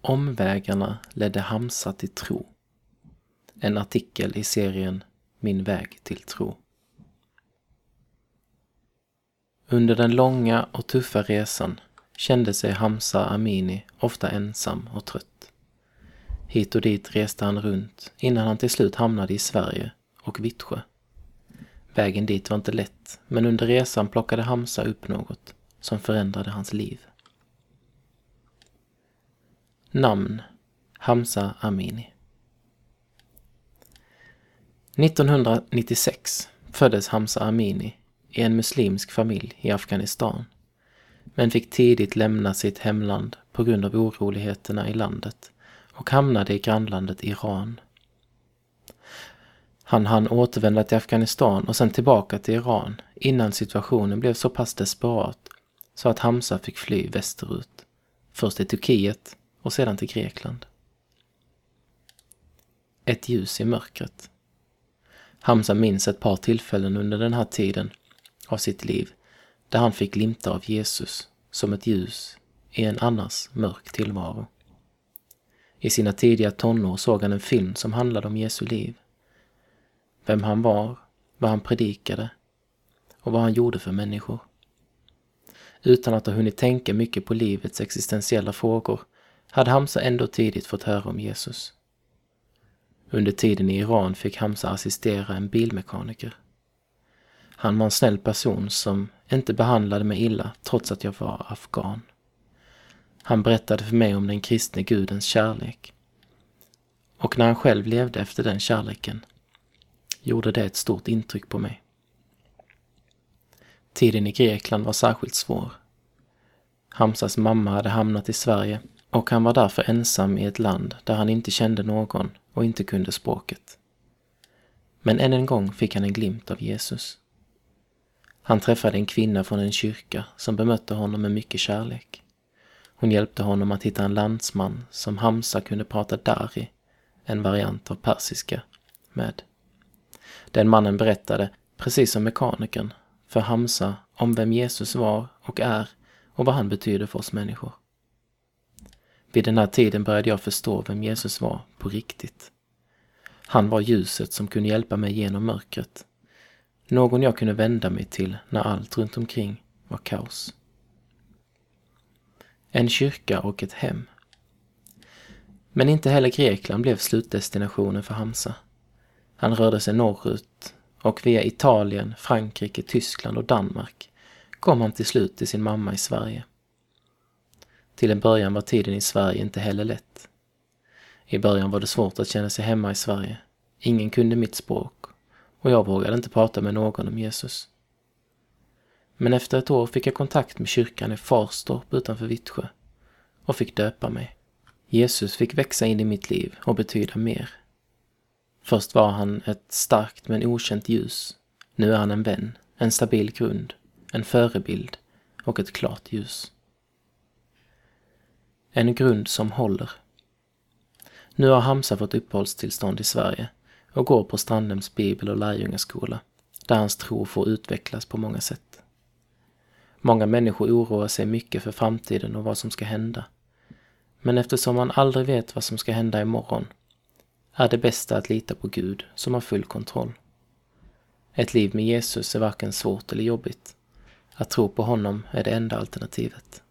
Omvägarna ledde Hamsa till tro. En artikel i serien Min väg till tro. Under den långa och tuffa resan kände sig Hamsa Amini ofta ensam och trött. Hit och dit reste han runt innan han till slut hamnade i Sverige och Vittsjö. Vägen dit var inte lätt, men under resan plockade Hamsa upp något som förändrade hans liv. Namn Hamza Amini 1996 föddes Hamza Amini i en muslimsk familj i Afghanistan men fick tidigt lämna sitt hemland på grund av oroligheterna i landet och hamnade i grannlandet Iran. Han hann återvända till Afghanistan och sen tillbaka till Iran innan situationen blev så pass desperat så att Hamza fick fly västerut. Först till Turkiet och sedan till Grekland. Ett ljus i mörkret. Hamza minns ett par tillfällen under den här tiden av sitt liv där han fick glimta av Jesus som ett ljus i en annars mörk tillvaro. I sina tidiga tonår såg han en film som handlade om Jesu liv. Vem han var, vad han predikade och vad han gjorde för människor. Utan att ha hunnit tänka mycket på livets existentiella frågor hade Hamza ändå tidigt fått höra om Jesus. Under tiden i Iran fick Hamza assistera en bilmekaniker. Han var en snäll person som inte behandlade mig illa trots att jag var afghan. Han berättade för mig om den kristne gudens kärlek. Och när han själv levde efter den kärleken gjorde det ett stort intryck på mig. Tiden i Grekland var särskilt svår. Hamsas mamma hade hamnat i Sverige och han var därför ensam i ett land där han inte kände någon och inte kunde språket. Men än en gång fick han en glimt av Jesus. Han träffade en kvinna från en kyrka som bemötte honom med mycket kärlek. Hon hjälpte honom att hitta en landsman som Hamza kunde prata dari, en variant av persiska, med. Den mannen berättade, precis som mekanikern, för Hamza om vem Jesus var och är och vad han betyder för oss människor. Vid den här tiden började jag förstå vem Jesus var på riktigt. Han var ljuset som kunde hjälpa mig genom mörkret. Någon jag kunde vända mig till när allt runt omkring var kaos. En kyrka och ett hem. Men inte heller Grekland blev slutdestinationen för Hamsa. Han rörde sig norrut och via Italien, Frankrike, Tyskland och Danmark kom han till slut till sin mamma i Sverige. Till en början var tiden i Sverige inte heller lätt. I början var det svårt att känna sig hemma i Sverige. Ingen kunde mitt språk och jag vågade inte prata med någon om Jesus. Men efter ett år fick jag kontakt med kyrkan i Farstorp utanför Vittsjö och fick döpa mig. Jesus fick växa in i mitt liv och betyda mer. Först var han ett starkt men okänt ljus. Nu är han en vän, en stabil grund, en förebild och ett klart ljus. En grund som håller. Nu har Hamza fått uppehållstillstånd i Sverige och går på Strandhems bibel och lärjungaskola, där hans tro får utvecklas på många sätt. Många människor oroar sig mycket för framtiden och vad som ska hända. Men eftersom man aldrig vet vad som ska hända imorgon är det bästa att lita på Gud som har full kontroll. Ett liv med Jesus är varken svårt eller jobbigt. Att tro på honom är det enda alternativet.